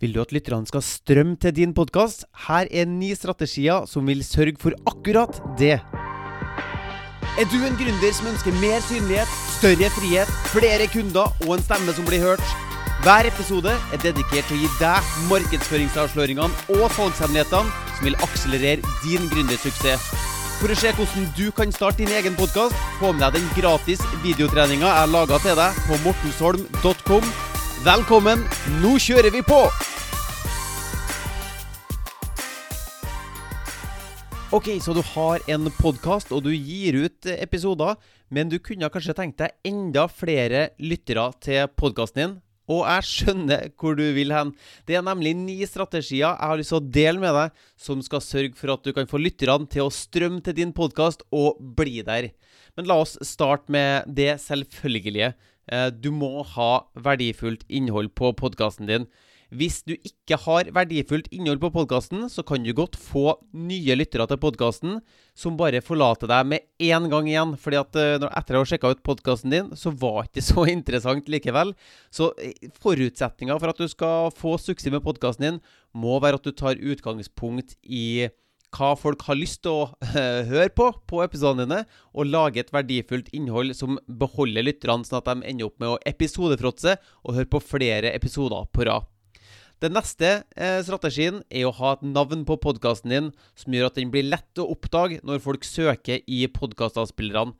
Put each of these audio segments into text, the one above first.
Vil du at lytterne skal strømme til din podkast? Her er ni strategier som vil sørge for akkurat det. Er du en gründer som ønsker mer synlighet, større frihet, flere kunder og en stemme som blir hørt? Hver episode er dedikert til å gi deg markedsføringsavsløringene og salgshemmelighetene som vil akselerere din gründersuksess. For å se hvordan du kan starte din egen podkast, få med deg den gratis videotreninga jeg laga til deg på mortensholm.com. Velkommen, nå kjører vi på! Ok, så du har en podkast, og du gir ut episoder, men du kunne kanskje tenkt deg enda flere lyttere til podkasten din. Og jeg skjønner hvor du vil hen. Det er nemlig ni strategier jeg har lyst til å dele med deg, som skal sørge for at du kan få lytterne til å strømme til din podkast og bli der. Men la oss starte med det selvfølgelige. Eh, du må ha verdifullt innhold på podkasten din. Hvis du ikke har verdifullt innhold på podkasten, så kan du godt få nye lyttere til podkasten som bare forlater deg med én gang igjen. fordi at uh, etter å ha sjekka ut podkasten din, så var det ikke så interessant likevel. Så eh, forutsetninga for at du skal få suksess med podkasten din, må være at du tar utgangspunkt i hva folk har lyst til å høre på på episodene dine, og lage et verdifullt innhold som beholder lytterne, sånn at de ender opp med å episodefråtse og høre på flere episoder på rad. Den neste eh, strategien er å ha et navn på podkasten din som gjør at den blir lett å oppdage når folk søker i podkastavspillerne.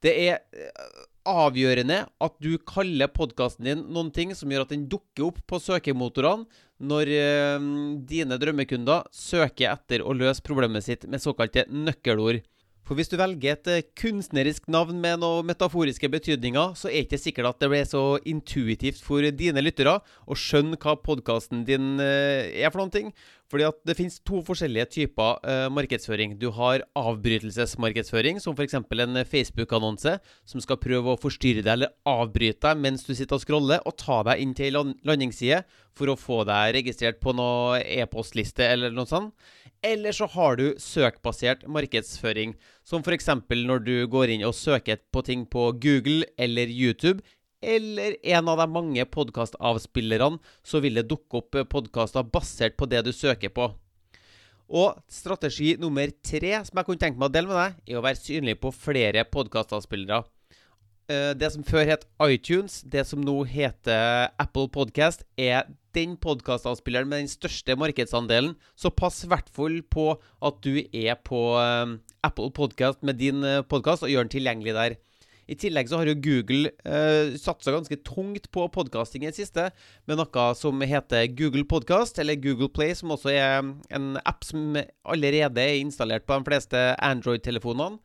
Det er eh, avgjørende at du kaller podkasten din noen ting som gjør at den dukker opp på søkemotorene når eh, dine drømmekunder søker etter å løse problemet sitt med såkalte nøkkelord. For hvis du velger et eh, kunstnerisk navn med noen metaforiske betydninger, så er det ikke sikkert at det blir så intuitivt for dine lyttere å skjønne hva podkasten din eh, er for noen ting. Fordi at det finnes to forskjellige typer uh, markedsføring. Du har avbrytelsesmarkedsføring, som f.eks. en Facebook-annonse som skal prøve å forstyrre deg eller avbryte deg mens du sitter og scroller, og ta deg inn til landingsside for å få deg registrert på noe e-postliste eller noe sånt. Eller så har du søkbasert markedsføring, som f.eks. når du går inn og søker på ting på Google eller YouTube, eller en av de mange podkastavspillerne, så vil det dukke opp podkaster basert på det du søker på. Og strategi nummer tre som jeg kunne tenke meg å dele med deg, er å være synlig på flere podkastavspillere. Eh, det som før het iTunes, det som nå heter Apple Podcast, er den podkastavspilleren med den største markedsandelen. Så pass i hvert fall på at du er på eh, Apple Podcast med din eh, podkast, og gjør den tilgjengelig der. I tillegg så har jo Google eh, satsa ganske tungt på podkasting i det siste, med noe som heter Google Podcast, eller Google Play, som også er en app som allerede er installert på de fleste Android-telefonene.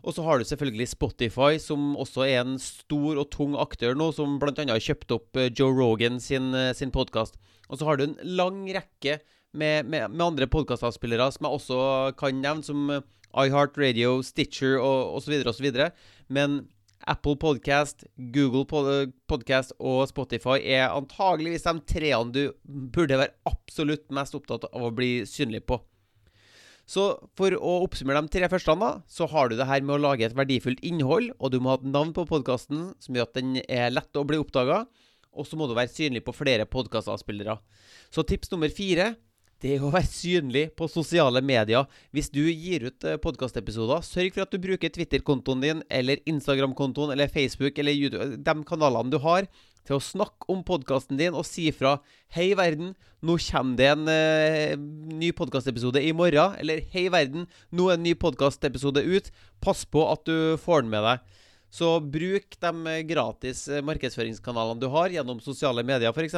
Og så har du selvfølgelig Spotify, som også er en stor og tung aktør nå, som bl.a. har kjøpt opp eh, Joe Rogan sin, eh, sin podkast. Og så har du en lang rekke med, med, med andre podkastavspillere som jeg også kan nevne, som iHeart Radio, Stitcher og osv. osv. Men Apple Podcast, Google Podcast og Spotify er antageligvis de treene du burde være absolutt mest opptatt av å bli synlig på. Så for å oppsummere de tre første, da, så har du det her med å lage et verdifullt innhold, og du må ha et navn på podkasten som gjør at den er lett å bli oppdaga. Og så må du være synlig på flere podkastavspillere. Så tips nummer fire det er å være synlig på sosiale medier. Hvis du gir ut eh, podkastepisoder, sørg for at du bruker Twitter-kontoen din, eller Instagram-kontoen, eller Facebook, eller YouTube, de kanalene du har, til å snakke om podkasten din og si fra 'Hei, verden, nå kommer det en uh, ny podkastepisode i morgen.' Eller 'Hei, verden, nå er en ny podkastepisode ut. Pass på at du får den med deg.' Så bruk de gratis eh, markedsføringskanalene du har, gjennom sosiale medier f.eks.,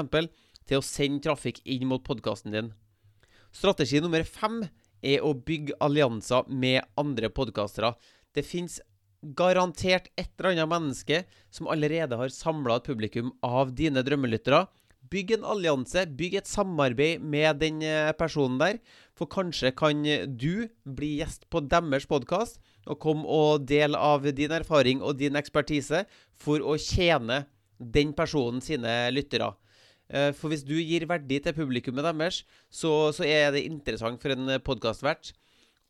til å sende trafikk inn mot podkasten din. Strategi nummer fem er å bygge allianser med andre podkastere. Det fins garantert et eller annet menneske som allerede har samla et publikum av dine drømmelyttere. Bygg en allianse, bygg et samarbeid med den eh, personen der. For kanskje kan du bli gjest på deres podkast og komme og dele av din erfaring og din ekspertise for å tjene den personen sine lyttere. Eh, for hvis du gir verdi til publikummet deres, så, så er det interessant for en podkastvert.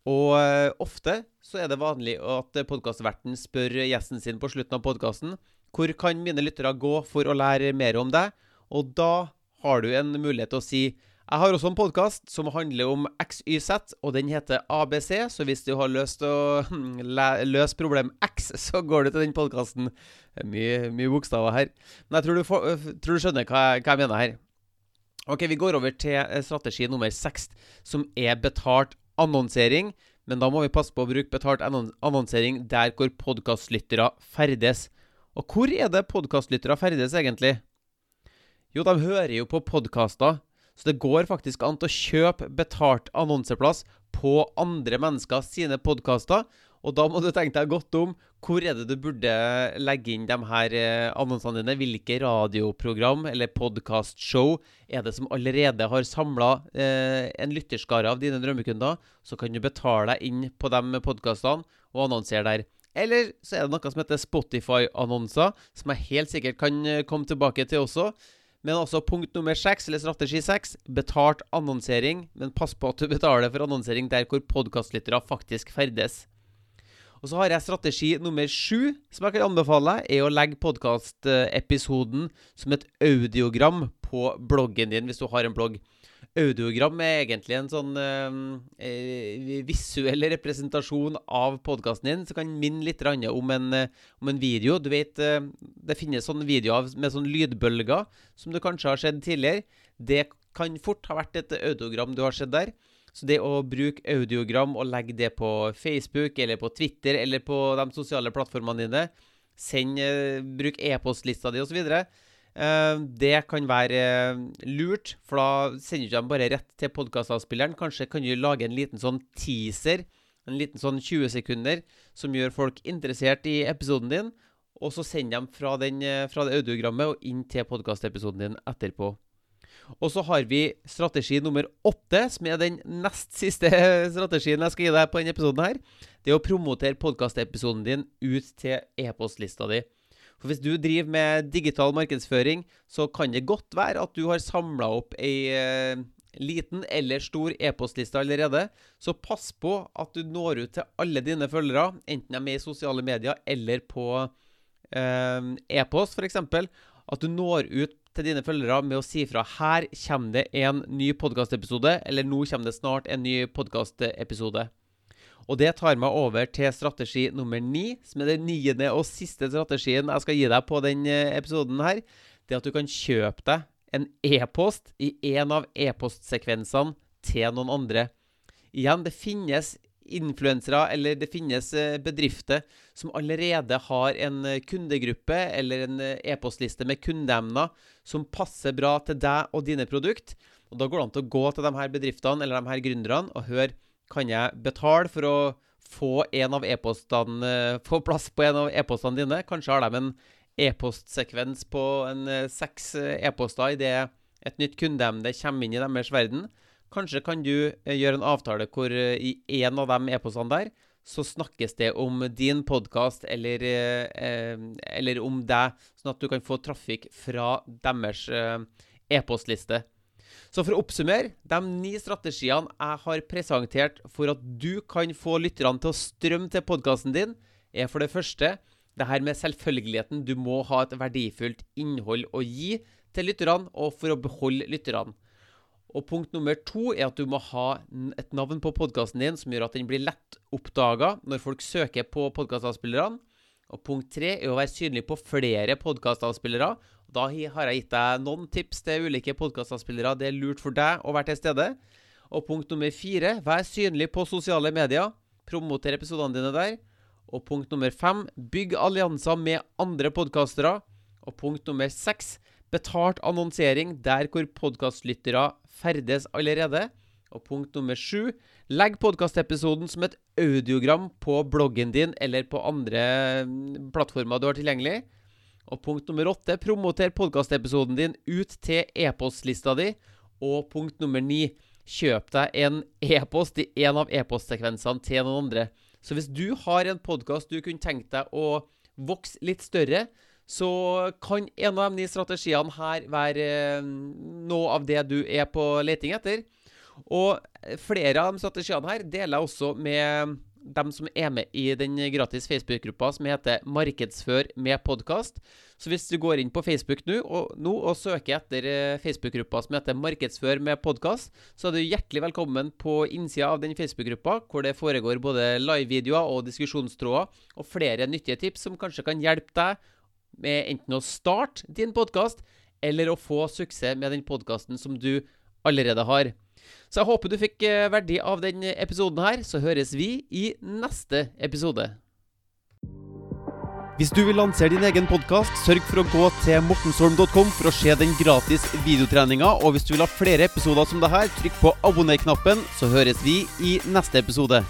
Og uh, ofte så er det vanlig at podkastverten spør gjesten sin på slutten av podkasten hvor kan mine lyttere gå for å lære mer om deg. Og da har du en mulighet til å si jeg har også en podkast som handler om XYZ, og den heter ABC. Så hvis du har lyst til å løse problem X, så går du til den podkasten. Mye, mye, bokstaver her. Men jeg tror du, får, tror du skjønner hva, hva, jeg mener her. Ok, Vi går over til eh, strategi nummer seks, som er betalt annonsering. Men da må vi passe på å bruke betalt annonsering der hvor podkastlyttere ferdes. Og hvor er det podkastlyttere ferdes, egentlig? Jo, de hører jo på podkaster. Så det går faktisk an til å kjøpe betalt annonseplass på andre mennesker sine podkaster. Og da må du tenke deg godt om. Hvor er det du burde legge inn de her eh, annonsene dine? Hvilke radioprogram eller podkastshow er det som allerede har samla eh, en lytterskare av dine drømmekunder? Så kan du betale deg inn på de podkastene og annonsere der. Eller så er det noe som heter Spotify-annonser, som jeg helt sikkert kan eh, komme tilbake til også. Men også punkt nummer seks, eller strategi seks, betalt annonsering. Men pass på at du betaler for annonsering der hvor podkastlyttere faktisk ferdes. Og så har jeg strategi nummer sju, som jeg kan anbefale, er å legge podkastepisoden som et audiogram på bloggen din, hvis du har en blogg. Audiogram er egentlig en sånn eh, eh visuell representasjon av podkasten din, som kan minne litt om en, eh, om en, video. Du vet, eh, Det finnes sånne videoer med sånne lydbølger som du kanskje har sett tidligere. Det kan fort ha vært et audiogram du har sett der. Så det å bruke audiogram og legge det på Facebook eller på Twitter eller på de sosiale plattformene dine, send, eh, bruk e-postlista di osv. Eh, det kan være eh, lurt, for da sender du dem bare rett til podkastavspilleren. Kanskje kan du lage en liten sånn teaser, en liten sånn 20 sekunder, som gjør folk interessert i episoden din. Og så send dem fra, den, eh, fra det audiogrammet og inn til podkastepisoden din etterpå. Og så har vi strategi nummer åtte, som er den nest siste strategien jeg skal gi deg på denne episoden. her. Det er å promotere podkastepisoden din ut til e-postlista di. For hvis du driver med digital markedsføring, så kan det godt være at du har samla opp ei eh, liten eller stor e-postliste allerede. Så pass på at du når ut til alle dine følgere, enten de er med i sosiale medier eller på eh, e-post f.eks. At du når ut til dine følgere med å si fra her kommer det en ny podkastepisode, eller nå kommer det snart en ny podkastepisode. Og det tar meg over til strategi nummer ni, som er den niende og siste strategien jeg skal gi deg på denne episoden her. Det at du kan kjøpe deg en e-post i en av e-postsekvensene til noen andre. Igjen, det finnes influensere eller det finnes eh, bedrifter som allerede har en eh, kundegruppe eller en eh, e-postliste med kundeemner som passer bra til deg og dine produkt. Og Da går det an til å gå til de her bedriftene eller de her gründerne og høre kan jeg betale for å få en av e-postene Få plass på en av e-postene dine? Kanskje har de en e-postsekvens på en eh, seks eh, e-poster idet et nytt kundeemne kommer inn i deres verden. Kanskje kan du eh, gjøre en avtale hvor i en av de e-postene der så snakkes det om din podkast eller, eller, om deg, sånn at du kan få trafikk fra deres e-postliste. Så for å oppsummere, de ni strategiene jeg har presentert for at du kan få lytterne til å strømme til podkasten din, er for det første det her med selvfølgeligheten. Du må ha et verdifullt innhold å gi til lytterne, og for å beholde lytterne. Og punkt nummer to er at du må ha et navn på podkasten din som gjør at den blir lett oppdaga når folk søker på podkastavspillerne. Og punkt tre er å være synlig på flere podkastavspillere. Da har jeg gitt deg noen tips til ulike podkastavspillere det er lurt for deg å være til stede. Og punkt nummer fire, vær synlig på sosiale medier. Promoter episodene dine der. Og punkt nummer fem, bygg allianser med andre podkastere. Og punkt nummer seks, betalt annonsering der hvor podkastlyttere ferdes allerede. Og punkt nummer sju Legg podkastepisoden som et audiogram på bloggen din eller på andre mm, plattformer du har tilgjengelig. Og punkt nummer åtte Promoter podkastepisoden din ut til e-postlista di. Og punkt nummer ni Kjøp deg en e-post i en av e-postsekvensene til noen andre. Så hvis du har en podkast du kunne tenkt deg å vokse litt større, så kan en av de strategiene her være mm, noe av det du er på leting etter. Og flere av de strategiene her deler jeg også med dem som er med i den gratis Facebook-gruppa som heter 'Markedsfør med podkast'. Så hvis du går inn på Facebook nå og, nå og søker etter eh, Facebook-gruppa som heter Markedsfør med podkast, så er du hjertelig velkommen på innsida av den Facebook-gruppa, hvor det foregår både live-videoer og diskusjonstråder, og flere nyttige tips som kanskje kan hjelpe deg med enten å starte din podkast, eller å få suksess med den podkasten som du allerede har. Så jeg håper du fikk eh, verdi av denne episoden her. Så høres vi i neste episode. Hvis du vil lansere din egen podkast, sørg for å gå til mortensholm.com for å se den gratis videotreninga. Og hvis du vil ha flere episoder som dette, trykk på abonner-knappen, så høres vi i neste episode.